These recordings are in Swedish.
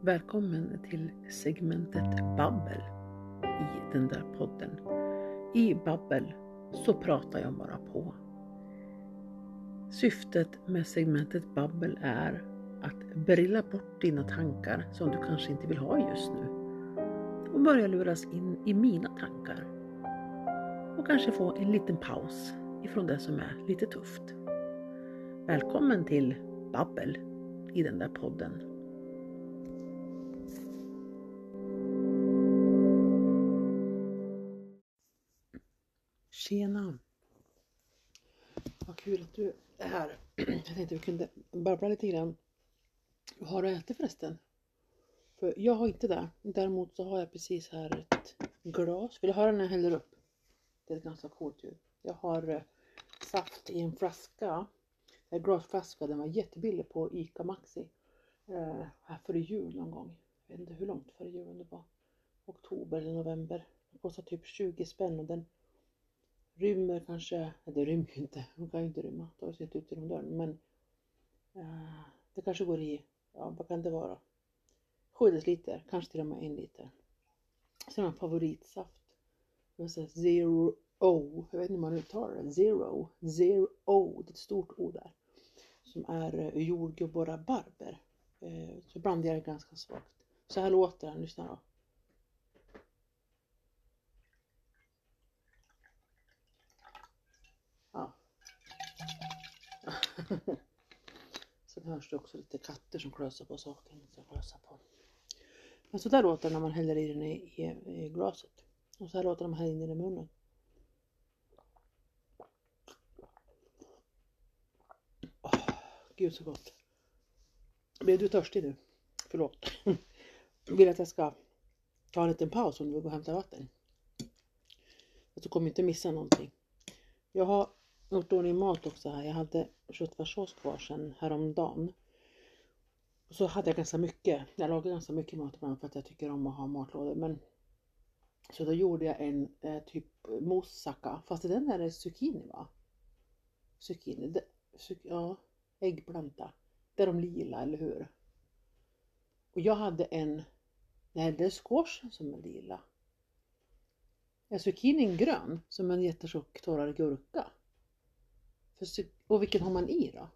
Välkommen till segmentet Babbel i den där podden. I Babbel så pratar jag bara på. Syftet med segmentet Babbel är att brilla bort dina tankar som du kanske inte vill ha just nu och börja luras in i mina tankar och kanske få en liten paus ifrån det som är lite tufft. Välkommen till Babbel i den där podden. Tjena! Vad kul att du är här. Jag tänkte vi kunde babbla lite grann. Vad har du ätit förresten? För jag har inte det. Däremot så har jag precis här ett glas. Vill du höra när jag häller upp? Det är ett ganska coolt ljud. Jag har eh, saft i en flaska. En glasflaska. Den var jättebillig på ICA Maxi. Eh, här före jul någon gång. Jag vet inte hur långt före jul det var. Oktober eller november. Den kostar typ 20 spänn och den rymmer kanske, det rymmer ju inte, hon kan ju inte rymma, det har ju sett ut genom dörren, men eh, det kanske går i, ja vad kan det vara? 7 deciliter, kanske till och med en liter. Sen har jag favoritsaft. Zero O, jag vet inte hur man uttalar det, zero, zero O, det är ett stort O där. Som är eh, jordgubb och rabarber. Eh, så blandar jag det ganska svagt. Så här låter den, lyssna då. Sen hörs det också lite katter som klösar på saker. Klösar på. Men så där låter det när man häller i den i, i, i glaset. Och så här låter det när man häller in den i munnen. Oh, Gud så gott. Blev du törstig nu? Förlåt. Vill att jag ska ta en liten paus om du vill gå och hämta vatten? du kommer inte missa någonting. Jag har gjort ordning mat också här. Jag hade köttfärssås kvar sen häromdagen. Så hade jag ganska mycket. Jag lagar ganska mycket mat ibland för att jag tycker om att ha matlådor. Men så då gjorde jag en eh, typ moussaka. Fast den är är zucchini va? Zucchini. Det, zuc ja, äggplanta. Det är de lila, eller hur? Och jag hade en, nej det är squashen som är lila. Är zucchinin grön som en jättetjock torrare gurka? För, och vilken har man i då?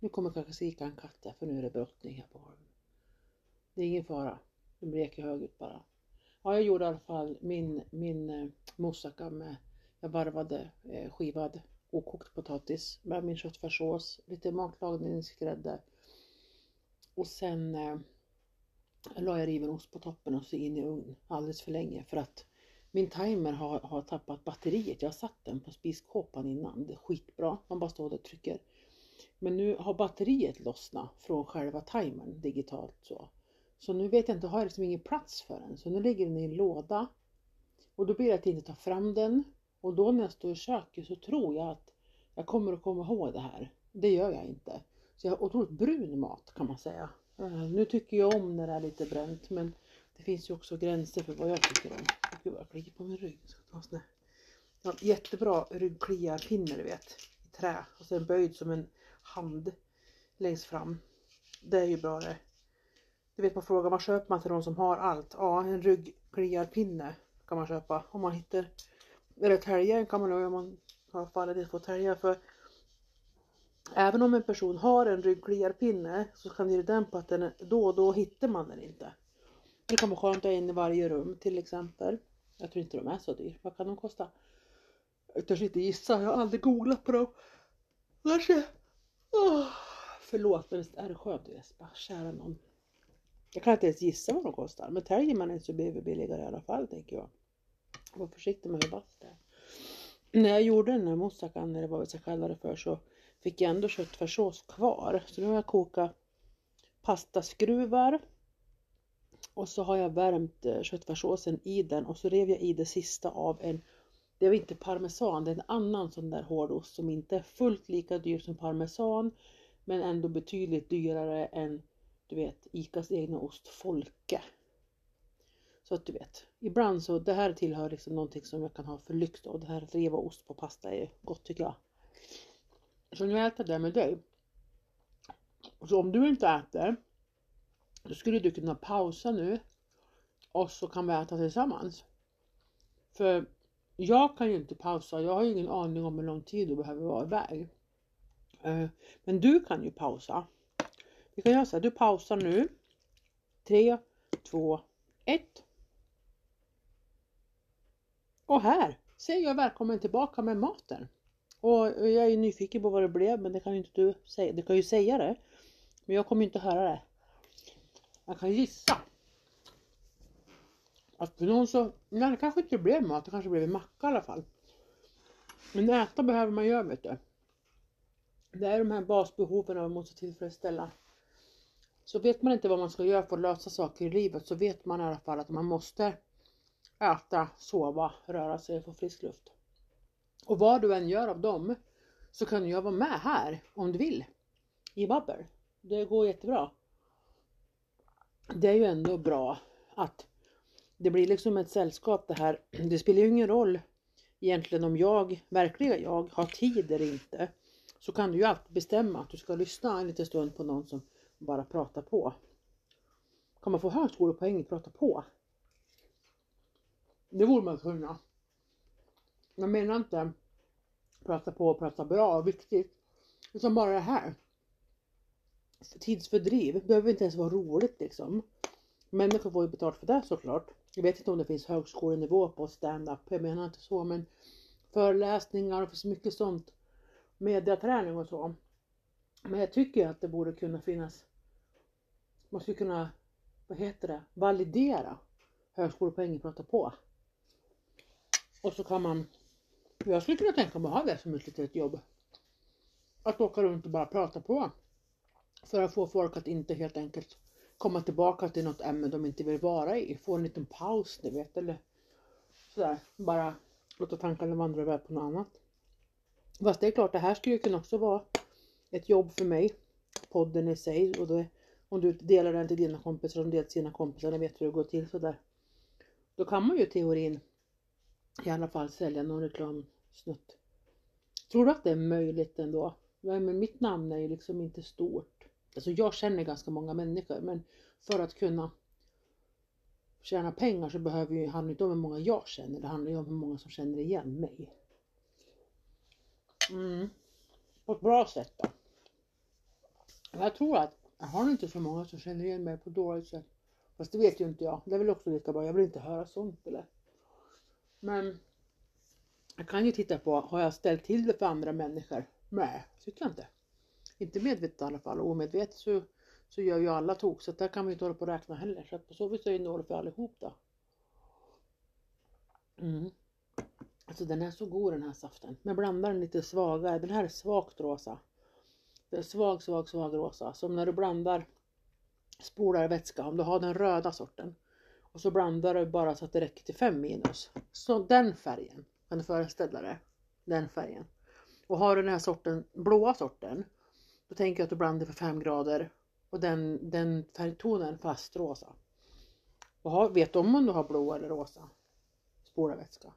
Nu kommer kanske skrika en katt där för nu är det brottning här på holmen. Det är ingen fara. Den bleker högt bara. Ja, jag gjorde i alla fall min, min eh, moussaka med, jag varvade eh, skivad okokt potatis med min köttfärssås, lite matlagningsgrädde och sen eh, la jag riven ost på toppen och så in i ugn alldeles för länge för att min timer har, har tappat batteriet. Jag har satt den på spiskåpan innan. Det är skitbra. Man bara står och trycker. Men nu har batteriet lossnat från själva timern digitalt så. Så nu vet jag inte, har jag liksom ingen plats för den. Så nu ligger den i en låda. Och då blir det att jag inte tar fram den. Och då när jag står i köket så tror jag att jag kommer att komma ihåg det här. Det gör jag inte. Så jag har otroligt brun mat kan man säga. Uh, nu tycker jag om när det är lite bränt men det finns ju också gränser för vad jag tycker om. Gud vad jag kliar på min rygg. Ja, jättebra ryggkliarpinne du vet. I trä. Och sen böjd som en hand längst fram. Det är ju bra det. Du vet man frågar vad köper man till de som har allt? Ja en ryggkliarpinne kan man köpa. Om man hittar. Eller täljaren kan man nog om man har fallit på täljare. För även om en person har en ryggkliarpinne så kan det den på att den då och då hittar man den inte. Det kan vara skönt att ha en i varje rum till exempel. Jag tror inte de är så dyr. Vad kan de kosta? Jag törs inte gissa. Jag har aldrig googlat på dem. Kanske. Oh, förlåt men är det skönt att gäspa? kära någon. Jag kan inte ens gissa vad de kostar. Men täljer man en så blir det billigare i alla fall tänker jag. Var försiktig med hur det är. När jag gjorde den här moussakan, eller vad vi ska kalla det för, så fick jag ändå köttfärssås kvar. Så nu har jag kokat pastaskruvar och så har jag värmt eh, köttfärssåsen i den och så rev jag i det sista av en det var inte parmesan, det är en annan sån där hårdost som inte är fullt lika dyr som parmesan men ändå betydligt dyrare än du vet ICAs egna ost Folke. Så att du vet, ibland så det här tillhör liksom någonting som jag kan ha för lyx då. Det här reva ost på pasta är gott tycker jag. Så nu äter jag det med dig. Så om du inte äter, då skulle du kunna pausa nu och så kan vi äta tillsammans. För jag kan ju inte pausa, jag har ju ingen aning om hur lång tid du behöver vara iväg. Eh, men du kan ju pausa. Vi kan göra så här, du pausar nu. 3, 2, 1. Och här säger jag välkommen tillbaka med maten. Och jag är nyfiken på vad det blev men det kan ju inte du säga. Du kan ju säga det. Men jag kommer inte höra det. Jag kan gissa. Att för någon så, nej det kanske inte blev mat, det kanske blev en macka i alla fall. Men äta behöver man göra vet du. Det är de här basbehoven man måste tillfredsställa. Så vet man inte vad man ska göra för att lösa saker i livet så vet man i alla fall att man måste äta, sova, röra sig och få frisk luft. Och vad du än gör av dem så kan jag vara med här om du vill. I Babbel. Det går jättebra. Det är ju ändå bra att det blir liksom ett sällskap det här. Det spelar ju ingen roll egentligen om jag, verkliga jag, har tid eller inte. Så kan du ju alltid bestämma att du ska lyssna en liten stund på någon som bara pratar på. Kan man få högskolepoäng i prata på? Det borde man kunna. Jag menar inte prata på och prata bra och viktigt. Utan bara det här. Tidsfördriv behöver inte ens vara roligt liksom. Människor får ju betalt för det såklart. Jag vet inte om det finns högskolenivå på stand-up. Jag menar inte så men föreläsningar och så mycket sånt. Mediaträning och så. Men jag tycker att det borde kunna finnas. Man skulle kunna, vad heter det, validera högskolepoäng prata på. Och så kan man, jag skulle kunna tänka mig att ha det som ett litet jobb. Att åka runt och bara prata på. För att få folk att inte helt enkelt komma tillbaka till något ämne de inte vill vara i. Få en liten paus ni vet eller sådär. Bara låta tankarna vandra iväg på något annat. Fast det är klart det här skulle ju kunna också vara ett jobb för mig. Podden i sig och då, om du delar den till dina kompisar och delar till sina kompisar, de vet hur det går till sådär. Då kan man ju teorin i alla fall sälja någon reklamsnutt. Tror du att det är möjligt ändå? Men mitt namn är ju liksom inte stort. Alltså jag känner ganska många människor men för att kunna tjäna pengar så behöver ju, handlar det inte om hur många jag känner, det handlar ju om hur många som känner igen mig. Mm. På ett bra sätt då. Jag tror att jag har inte så många som känner igen mig på dåligt sätt. Fast det vet ju inte jag. Det är väl också lika bra. Jag vill inte höra sånt eller. Men jag kan ju titta på, har jag ställt till det för andra människor? Nej, tycker jag inte. Inte medvetet i alla fall. Och omedvetet så, så gör ju alla tok. Så där kan vi inte hålla på och räkna heller. Så på så vis är det noll för allihop då. Mm. Alltså den är så god den här saften. Men blandar den lite svagare. Den här är svagt rosa. Den är svag, svag, svag rosa. Som när du blandar spolar vätska. Om du har den röda sorten. Och så blandar du bara så att det räcker till 5 minus. Så den färgen kan du föreställa dig. Den färgen. Och har du den här sorten, blåa sorten. Då tänker jag att du blandar för 5 grader. Och den, den färgtonen fast rosa. Och har, vet du om du har blå eller rosa spolarvätska?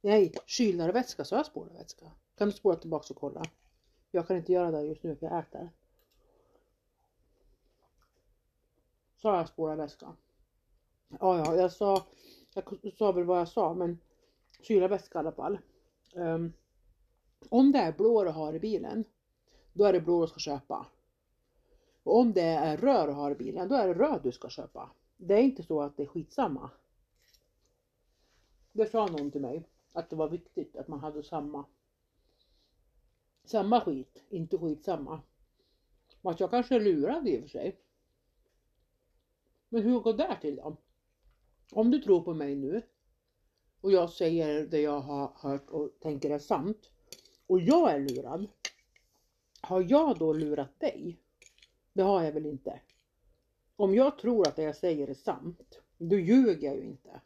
Nej, kylarvätska, så jag spolarvätska. Kan du spola tillbaka och kolla? Jag kan inte göra det just nu för jag äter. Sa jag spolarvätska? Ja, ja, jag sa, jag sa väl vad jag sa, men kylarvätska i alla fall. Um, om det är blå du har i bilen, då är det blå du ska köpa. Och om det är röd du har i bilen, då är det röd du ska köpa. Det är inte så att det är skitsamma. Det sa någon till mig, att det var viktigt att man hade samma samma skit, inte skitsamma. Och att jag kanske är lurad i och för sig. Men hur går det till då? Om du tror på mig nu och jag säger det jag har hört och tänker är sant och jag är lurad. Har jag då lurat dig? Det har jag väl inte? Om jag tror att det jag säger är sant, då ljuger jag ju inte.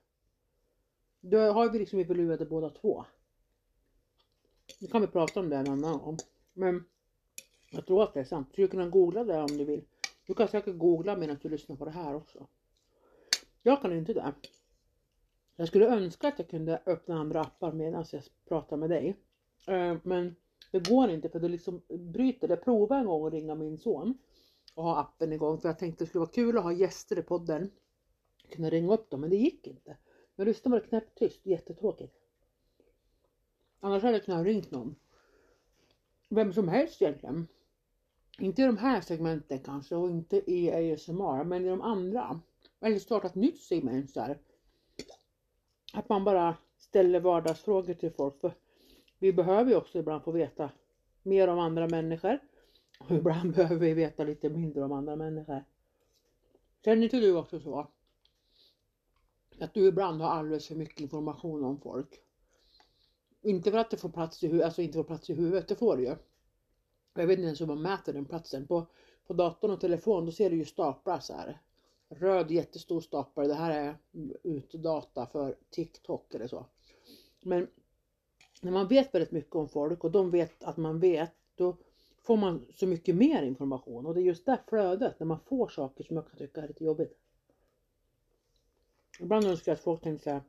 Då har vi liksom blivit lurade båda två. Nu kan vi prata om det en annan gång. Men jag tror att det är sant. Du kan googla det om du vill. Du kan säkert googla medan du lyssnar på det här också. Jag kan inte det. Jag skulle önska att jag kunde öppna andra appar medan jag pratar med dig. Eh, men Det går inte för det liksom bryter. Jag provade en gång att ringa min son och ha appen igång för jag tänkte det skulle vara kul att ha gäster i podden. Kunna ringa upp dem men det gick inte. Jag lyssnade var det knäpptyst, jättetråkigt. Annars hade jag kunnat ringt någon. Vem som helst egentligen. Inte i de här segmenten kanske och inte i ASMR men i de andra. Eller starta ett nytt segment där. Att man bara ställer vardagsfrågor till folk. För vi behöver ju också ibland få veta mer om andra människor. Och ibland behöver vi veta lite mindre om andra människor. Känner inte du också så? Att du ibland har alldeles för mycket information om folk. Inte för att det får plats i huvudet, alltså inte får plats i huvudet, det får det ju. Jag vet inte ens hur man mäter den platsen. På, på datorn och telefon då ser du ju staplar så här. Röd jättestor stapel. Det här är utdata för TikTok eller så. Men när man vet väldigt mycket om folk och de vet att man vet, då får man så mycket mer information. Och det är just det flödet, när man får saker som jag kan tycka är lite jobbigt. Ibland önskar jag att folk tänkte såhär,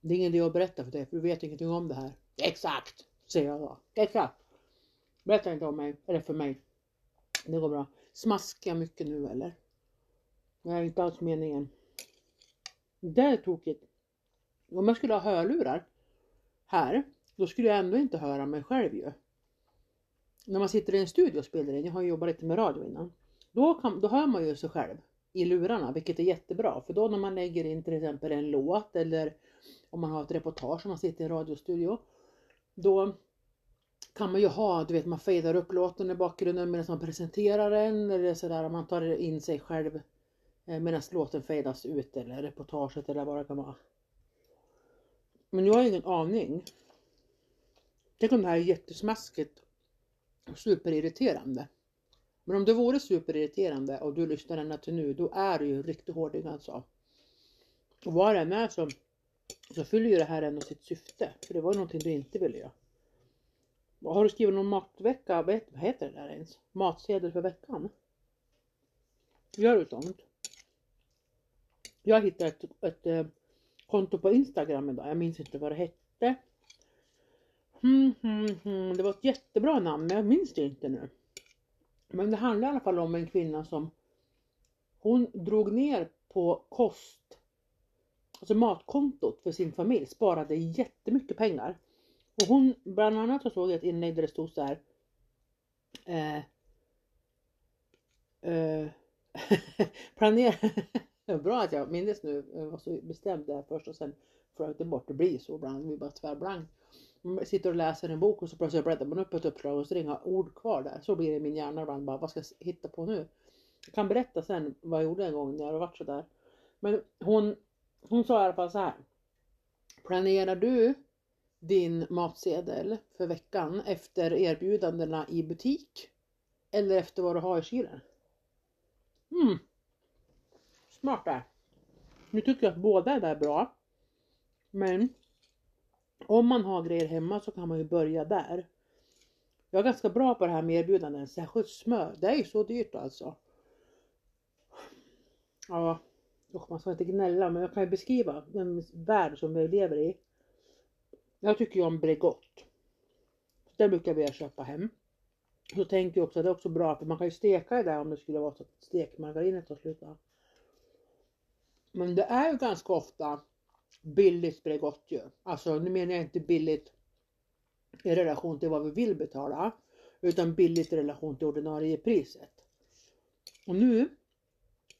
det är ingen idé att berätta för dig för du vet ingenting om det här. Exakt, säger jag då. Exakt. Berätta inte om mig, eller för mig. Det går bra. Smaskar jag mycket nu eller? Det är inte alls meningen. Det är tokigt. Om jag skulle ha hörlurar här, då skulle jag ändå inte höra mig själv ju. När man sitter i en studio och spelar in, jag har jobbat lite med radio innan, då, kan, då hör man ju sig själv i lurarna, vilket är jättebra. För då när man lägger in till exempel en låt eller om man har ett reportage om man sitter i en radiostudio, då kan man ju ha, du vet man fejdar upp låten i bakgrunden medan man presenterar den eller sådär, man tar in sig själv Eh, medan låten fejdas ut eller reportaget eller vad det kan vara. Men jag har ingen aning. Tänk om det här är jättesmaskigt och superirriterande. Men om det vore superirriterande och du lyssnar ända till nu, då är du ju riktigt hårding alltså. Och vad det än är så, så fyller ju det här ändå sitt syfte. För det var ju någonting du inte ville göra. Har du skrivit någon matvecka? Vad heter det där ens? Matsedel för veckan? Gör du sånt? Jag hittade ett, ett, ett eh, konto på Instagram idag. Jag minns inte vad det hette. Hmm, hmm, hmm. Det var ett jättebra namn men jag minns det inte nu. Men det handlar i alla fall om en kvinna som hon drog ner på kost, alltså matkontot för sin familj, sparade jättemycket pengar. Och hon, bland annat så såg jag ett inlägg där det stod så här. Eh, eh, planera. Det Bra att jag minns nu, jag var så bestämd där först och sen flög det bort. Det blir så ibland, vi bara tvärblankt. Man sitter och läser en bok och så plötsligt bläddrar man upp ett uppslag och så är det inga ord kvar där. Så blir det i min hjärna ibland bara, vad ska jag hitta på nu? Jag kan berätta sen vad jag gjorde en gång när jag varit sådär. Men hon, hon sa i alla fall så här. Planerar du din matsedel för veckan efter erbjudandena i butik? Eller efter vad du har i kylen? Mm smarta. Nu tycker jag att båda är där bra. Men om man har grejer hemma så kan man ju börja där. Jag är ganska bra på det här med erbjudanden, särskilt smör. Det är ju så dyrt alltså. Ja, man ska inte gnälla men jag kan ju beskriva den värld som vi lever i. Jag tycker ju om Bregott. Den brukar vi köpa hem. Så tänker jag också att det är också bra för man kan ju steka det där om det skulle vara så att stekmargarinet tar slut. Men det är ju ganska ofta billigt Bregott ju. Alltså nu menar jag inte billigt i relation till vad vi vill betala. Utan billigt i relation till ordinarie priset. Och nu,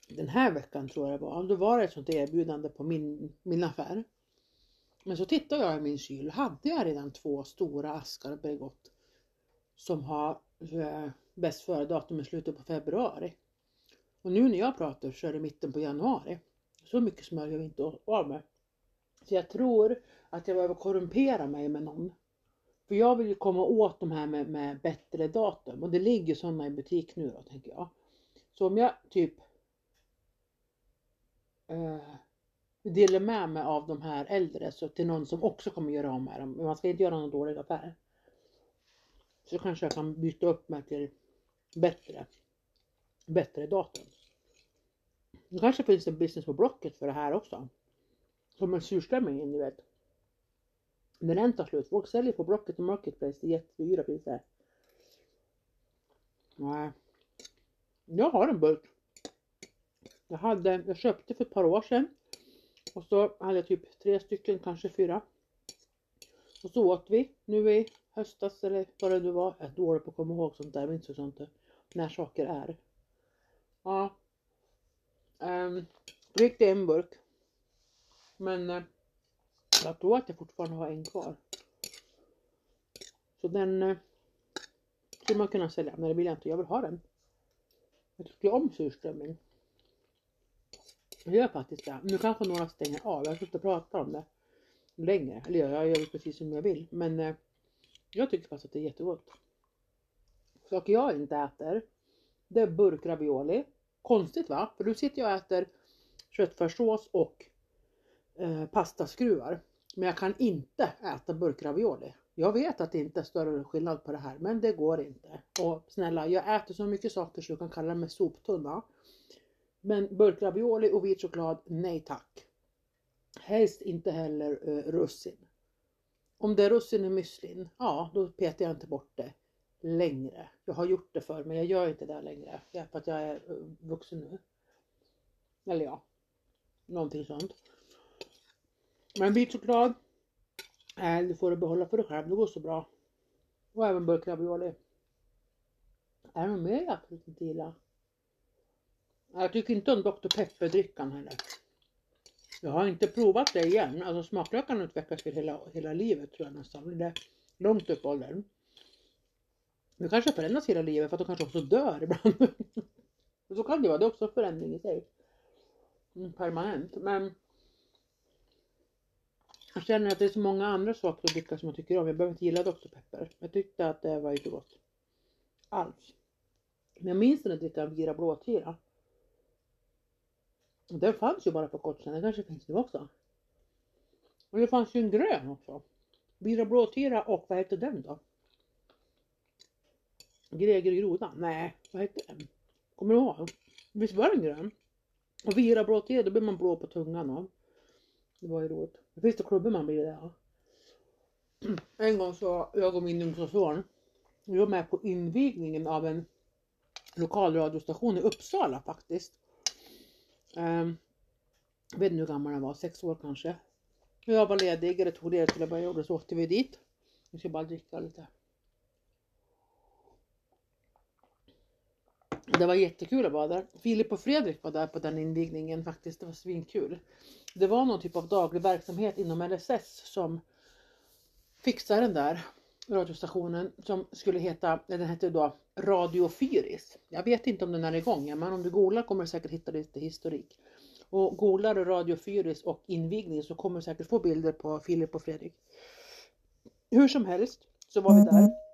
den här veckan tror jag det var, då var det ett sånt erbjudande på min, min affär. Men så tittade jag i min kyl, hade jag redan två stora askar Bregott som har eh, bäst före datum i slutet på februari. Och nu när jag pratar så är det mitten på januari. Så mycket smör gör vi inte av med. Så jag tror att jag behöver korrumpera mig med någon. För jag vill ju komma åt de här med, med bättre datum och det ligger sådana i butik nu då tänker jag. Så om jag typ eh, delar med mig av de här äldre så till någon som också kommer göra om med dem. Men man ska inte göra någon dålig affär. Så kanske jag kan byta upp mig till bättre, bättre datum. Det kanske finns en business på Blocket för det här också. Som en surströmming, ni vet. När den tar slut. Folk säljer på Blocket och Marketplace till jättedyra priser. Nej. Jag har en burk. Jag, hade, jag köpte för ett par år sedan. Och så hade jag typ tre stycken, kanske fyra. Och så åt vi nu i höstas eller vad det nu var. Jag är dålig på att komma ihåg sånt där. men inte så sånt där. När saker är. Ja. Um, då gick det en burk. Men uh, jag tror att jag fortfarande har en kvar. Så den uh, skulle man kunna sälja. Men det vill jag inte. Jag vill ha den. Jag tycker om surströmming. Jag gör faktiskt det. Nu kanske några stänger av. Jag har suttit och pratat om det länge. Eller jag gör precis som jag vill. Men eh, jag tycker faktiskt att det är jättegott. Saker jag inte äter. Det är burkravioli. Konstigt va? För nu sitter jag och äter köttfärssås och eh, pastaskruvar. Men jag kan inte äta burkravioli. Jag vet att det inte är större skillnad på det här men det går inte. Och snälla, jag äter så mycket saker så du kan kalla mig soptunna. Men burkravioli och vit choklad, nej tack. Helst inte heller eh, russin. Om det är russin i müslin, ja då petar jag inte bort det längre. Jag har gjort det förr men jag gör inte det längre. För att jag är eh, vuxen nu. Eller ja, någonting sånt. Men vit choklad, äh, du får du behålla för dig själv. Det går så bra. Och även burkravioli. Är det något mer jag absolut inte gillar? Jag tycker inte om Dr Pepper-drickan heller. Jag har inte provat det igen. Alltså smaklökarna utvecklas för hela, hela livet tror jag nästan. Det är långt upp i åldern. Det kanske förändras hela livet för att de kanske också dör ibland. så kan det vara. Det är också en förändring i sig. Mm, permanent. Men jag känner att det är så många andra saker att dricka som jag tycker om. Jag behöver inte gilla Dr Pepper. Jag tyckte att det var inte gott. Alls. Men jag minns när jag drickan Vira Blåtira. Den fanns ju bara för kort sedan, den kanske finns nu också. Och det fanns ju en grön också. Bira blåtira och vad hette den då? Greger groda? Nej, vad hette den? Kommer du ihåg? Visst var den grön? Och vira te, då blir man blå på tungan och det var ju roligt. Det finns det klubbor man blir det. En gång så jag och min yngsta son, vi var med på invigningen av en lokal radiostation i Uppsala faktiskt. Um, jag vet inte hur gammal den var, sex år kanske. Jag var ledig, eller tog ledigt skulle börja jobba så åkte vi dit. Vi ska bara dricka lite. Det var jättekul att vara där. Filip och Fredrik var där på den invigningen faktiskt. Det var svinkul. Det var någon typ av daglig verksamhet inom LSS som fixade den där radiostationen som skulle heta, den hette då Radio Fyris. Jag vet inte om den är igång men om du googlar kommer du säkert hitta lite historik. Och googlar du Radio Fyris och invigning så kommer du säkert få bilder på Filip och Fredrik. Hur som helst så var vi där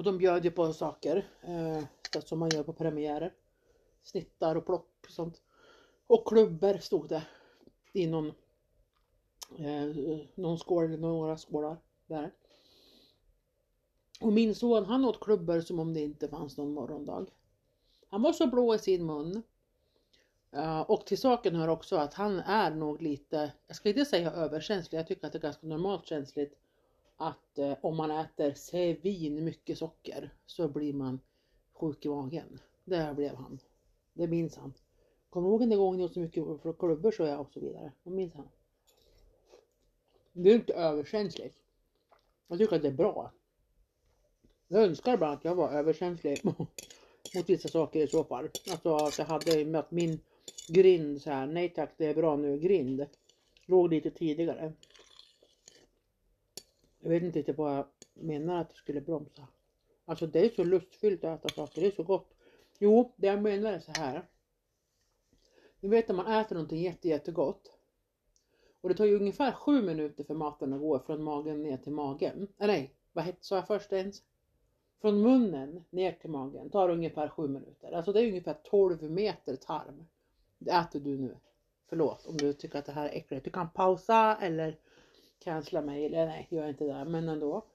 och de bjöd ju på saker eh, som man gör på premiärer. Snittar och plopp och sånt. Och klubbor stod det i någon, eh, någon skål eller några skålar där. Och min son han åt klubbor som om det inte fanns någon morgondag. Han var så blå i sin mun. Uh, och till saken hör också att han är nog lite, jag ska inte säga överkänslig, jag tycker att det är ganska normalt känsligt att eh, om man äter svin mycket socker så blir man sjuk i magen. Det blev han. Det minns han. Kommer du ihåg den gången ni åt så mycket klubbor så jag och så vidare. Det minns han. Det är inte överkänsligt. Jag tycker att det är bra. Jag önskar bara att jag var överkänslig mot vissa saker i så fall. Alltså att jag hade mött min grind så här. Nej tack, det är bra nu. Grind. Låg lite tidigare. Jag vet inte riktigt vad jag menar att det skulle bromsa. Alltså det är så lustfyllt att äta saker. Det är så gott. Jo, det jag menar är så här. Ni vet när man äter någonting jätte, jättegott. Och det tar ju ungefär sju minuter för maten att gå från magen ner till magen. Äh, nej, vad sa jag först ens? Från munnen ner till magen tar ungefär 7 minuter. Alltså det är ungefär 12 meter tarm. Det äter du nu. Förlåt om du tycker att det här är äckligt. Du kan pausa eller cancella mig. Eller nej, gör inte det. Men ändå.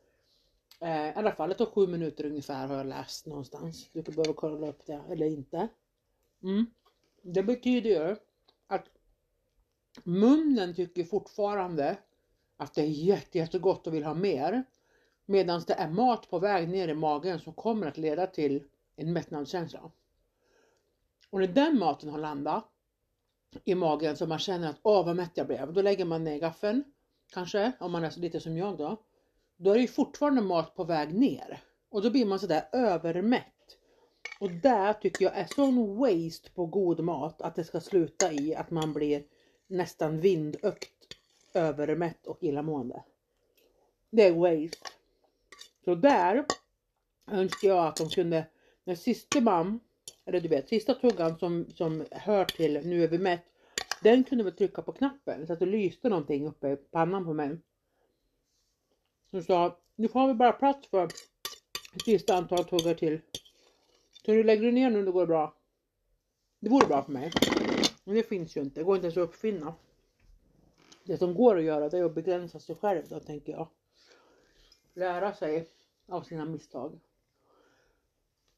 Eh, I alla fall, det tar 7 minuter ungefär har jag läst någonstans. Du behöver kolla upp det eller inte. Mm. Det betyder ju att munnen tycker fortfarande att det är jätte, jättegott och vill ha mer. Medan det är mat på väg ner i magen som kommer att leda till en mättnadskänsla. Och när den maten har landat i magen så man känner att åh vad mätt jag blev. Då lägger man ner gaffeln. Kanske om man är så lite som jag då. Då är det ju fortfarande mat på väg ner. Och då blir man sådär övermätt. Och det tycker jag är sån waste på god mat att det ska sluta i att man blir nästan vindökt övermätt och illamående. Det är waste. Så där önskar jag att de kunde, när sista man, eller du vet, sista tuggan som, som hör till nu är vi mätt, den kunde väl trycka på knappen så att det lyste någonting uppe i pannan på mig. Som sa, nu får vi bara plats för ett visst antal tuggar till. Så du lägger du ner nu, då går det bra. Det vore bra för mig. Men det finns ju inte, det går inte ens att uppfinna. Det som går att göra det är att begränsa sig själv då tänker jag. Lära sig av sina misstag.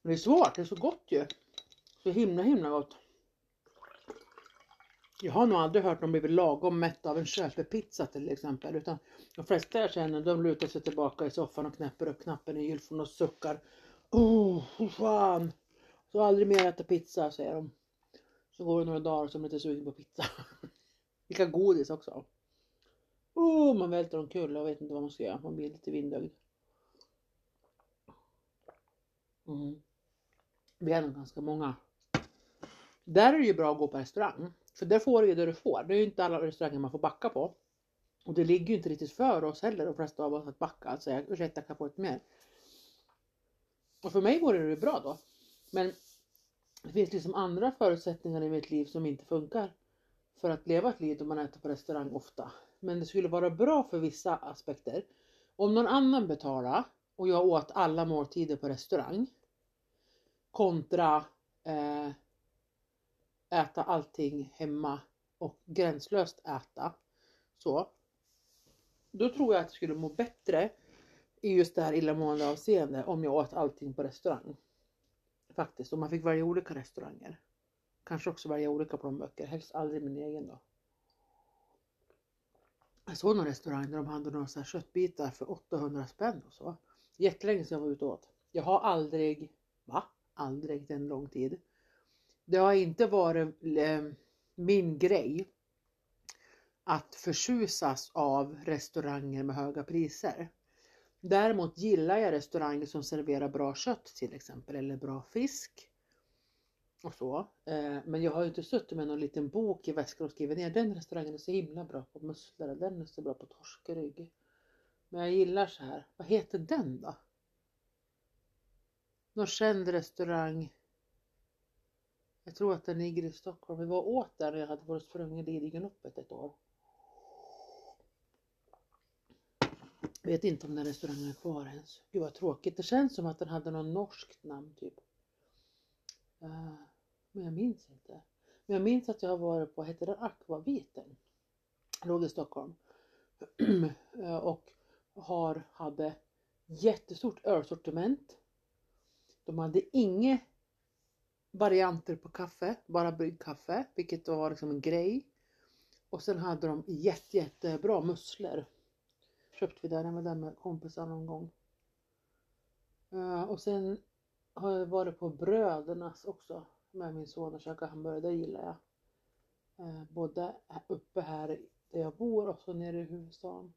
Men det är svårt, det är så gott ju. Så himla himla gott. Jag har nog aldrig hört någon blivit lagom mätt av en köpepizza till exempel. Utan de flesta jag känner de lutar sig tillbaka i soffan och knäpper upp knappen i gylfen och suckar. Oh, fan! Så aldrig mer äta pizza säger de. Så går det några dagar som är lite sugen på pizza. Vilka godis också. Oh, man välter omkull och vet inte vad man ska göra. Man blir lite vindögd. Mm. Vi är nog ganska många. Där är det ju bra att gå på restaurang. För där får du ju det du får. Det är ju inte alla restauranger man får backa på. Och det ligger ju inte riktigt för oss heller, de flesta av oss, att backa. Alltså, att säga ursäkta, kan jag få ett mer? Och för mig vore det bra då. Men det finns liksom andra förutsättningar i mitt liv som inte funkar för att leva ett liv då man äter på restaurang ofta. Men det skulle vara bra för vissa aspekter. Om någon annan betalar och jag åt alla måltider på restaurang kontra eh, äta allting hemma och gränslöst äta. Så. Då tror jag att jag skulle må bättre i just det här illamående avseende om jag åt allting på restaurang. Faktiskt, om man fick välja olika restauranger. Kanske också välja olika plånböcker, helst aldrig min egen då. Jag såg någon restaurang där de hade några så här köttbitar för 800 spänn och så. Jättelänge sedan jag var ute och åt. Jag har aldrig, va? Aldrig en lång tid. Det har inte varit eh, min grej att förtjusas av restauranger med höga priser. Däremot gillar jag restauranger som serverar bra kött till exempel eller bra fisk. Och så. Eh, men jag har ju inte suttit med någon liten bok i väskan och skrivit ner den restaurangen är så himla bra på musslor, den är så bra på torskrygg. Men jag gillar så här, vad heter den då? Någon känd restaurang. Jag tror att den ligger i Stockholm. Vi var åt där när jag hade varit sprungen i öppet ett år. Jag Vet inte om den restaurangen är kvar ens. Gud vad tråkigt. Det känns som att den hade någon norskt namn typ. Eh, men jag minns inte. Men jag minns att jag har varit på, hette den Aquaviten? Låg i Stockholm. Eh, och har, hade jättestort ölsortiment. De hade inget varianter på kaffe, bara bryggkaffe, vilket var liksom en grej. Och sen hade de jätte, jättebra musslor köpte vi där, den var där med kompisar någon gång. Uh, och sen har jag varit på Brödernas också med min son och käkat hamburgare, det gillar jag. Uh, både uppe här där jag bor och så nere i huvudstaden.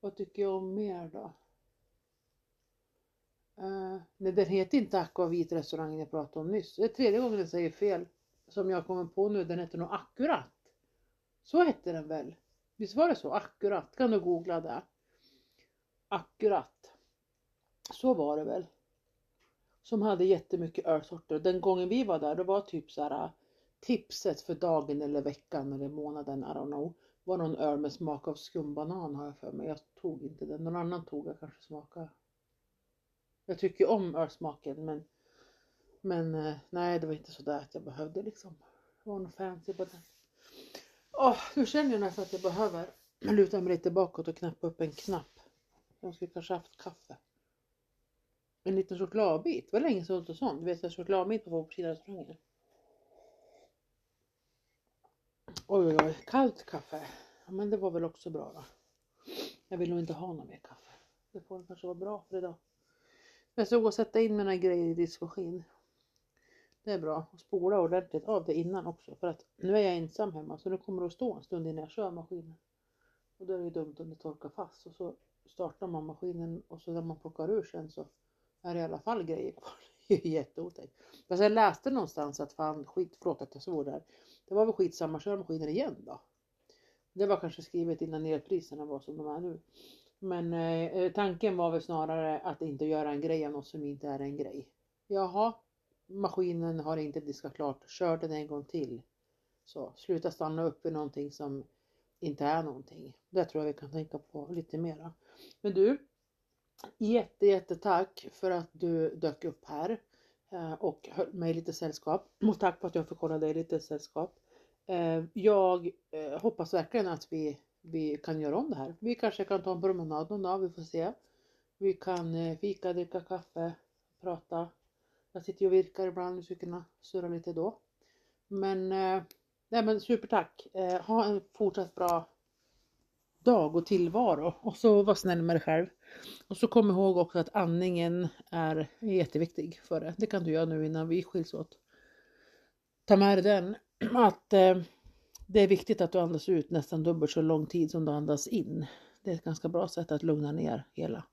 Vad tycker jag om mer då? Eh, uh, nej, den heter inte Aquavit restaurangen jag pratade om nyss. Det är tredje gången jag säger fel. Som jag kommer på nu, den heter nog Akkurat. Så hette den väl? Visst var det så? Akkurat, kan du googla det. Akkurat. Så var det väl. Som hade jättemycket ölsorter. Den gången vi var där, det var typ så här eh, tipset för dagen eller veckan eller månaden, I don't know. Var någon öl med smak av skumbanan har jag för mig. Jag tog inte den. Någon annan tog jag kanske smakade. Jag tycker om ölsmaken men men eh, nej, det var inte sådär att jag behövde liksom. Det var något fancy på den. Oh, nu känner jag nästan att jag behöver luta mig lite bakåt och knäppa upp en knapp. Jag skulle kanske haft kaffe. En liten chokladbit. Det var länge sedan jag åt sånt. Du vet jag chokladbit på Kina-restaurangen. Oj oj oj, kallt kaffe. Ja, men det var väl också bra då. Jag vill nog inte ha något mer kaffe. Det får kanske vara bra för idag. Jag ska gå och sätta in mina grejer i diskmaskin. Det är bra. Och spola ordentligt av det innan också. För att nu är jag ensam hemma så nu kommer det att stå en stund innan jag kör maskinen. Och då är det ju dumt om det torkar fast. Och så startar man maskinen och så när man plockar ur sen så är det i alla fall grejer kvar. Det är ju jätteotäckt. Fast jag läste någonstans att fan skit, förlåt att jag svor där. Det var väl skitsamma, kör maskinen igen då. Det var kanske skrivet innan elpriserna var som de är nu. Men eh, eh, tanken var väl snarare att inte göra en grej av något som inte är en grej. Jaha, maskinen har inte diskat klart, kör den en gång till. Så sluta stanna upp i någonting som inte är någonting. Det tror jag vi kan tänka på lite mera. Men du, jätte jättetack för att du dök upp här eh, och höll mig lite sällskap. Och tack för att jag fick hålla dig lite sällskap. Eh, jag hoppas verkligen att vi, vi kan göra om det här. Vi kanske kan ta en promenad någon dag, vi får se. Vi kan eh, fika, dricka kaffe, prata. Jag sitter ju och virkar ibland, vi skulle kunna surra lite då. Men, eh, nej men supertack! Eh, ha en fortsatt bra dag och tillvaro och så var snäll med dig själv. Och så kom ihåg också att andningen är jätteviktig för det. Det kan du göra nu innan vi skiljs åt. Ta med dig den att eh, det är viktigt att du andas ut nästan dubbelt så lång tid som du andas in. Det är ett ganska bra sätt att lugna ner hela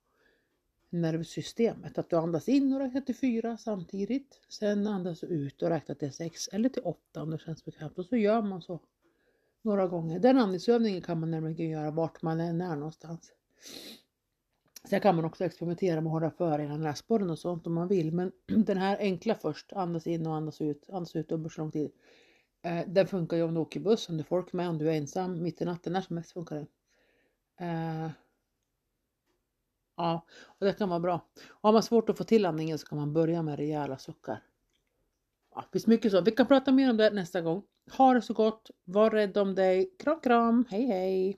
nervsystemet. Att du andas in och räknar till fyra samtidigt. Sen andas du ut och räknar till sex eller till åtta om det känns bekvämt. Och så gör man så några gånger. Den andningsövningen kan man nämligen göra vart man än är någonstans. Sen kan man också experimentera med att hålla för ena näsborren och sånt om man vill. Men den här enkla först, andas in och andas ut, andas ut dubbelt så lång tid. Eh, den funkar ju om du åker buss, om det är folk med, om du är ensam, mitt i natten, när som helst funkar den. Eh, ja, och det kan vara bra. Och har man svårt att få till andningen så kan man börja med rejäla suckar. Ja, det finns mycket så. Vi kan prata mer om det nästa gång. Ha det så gott, var rädd om dig. Kram kram, hej hej!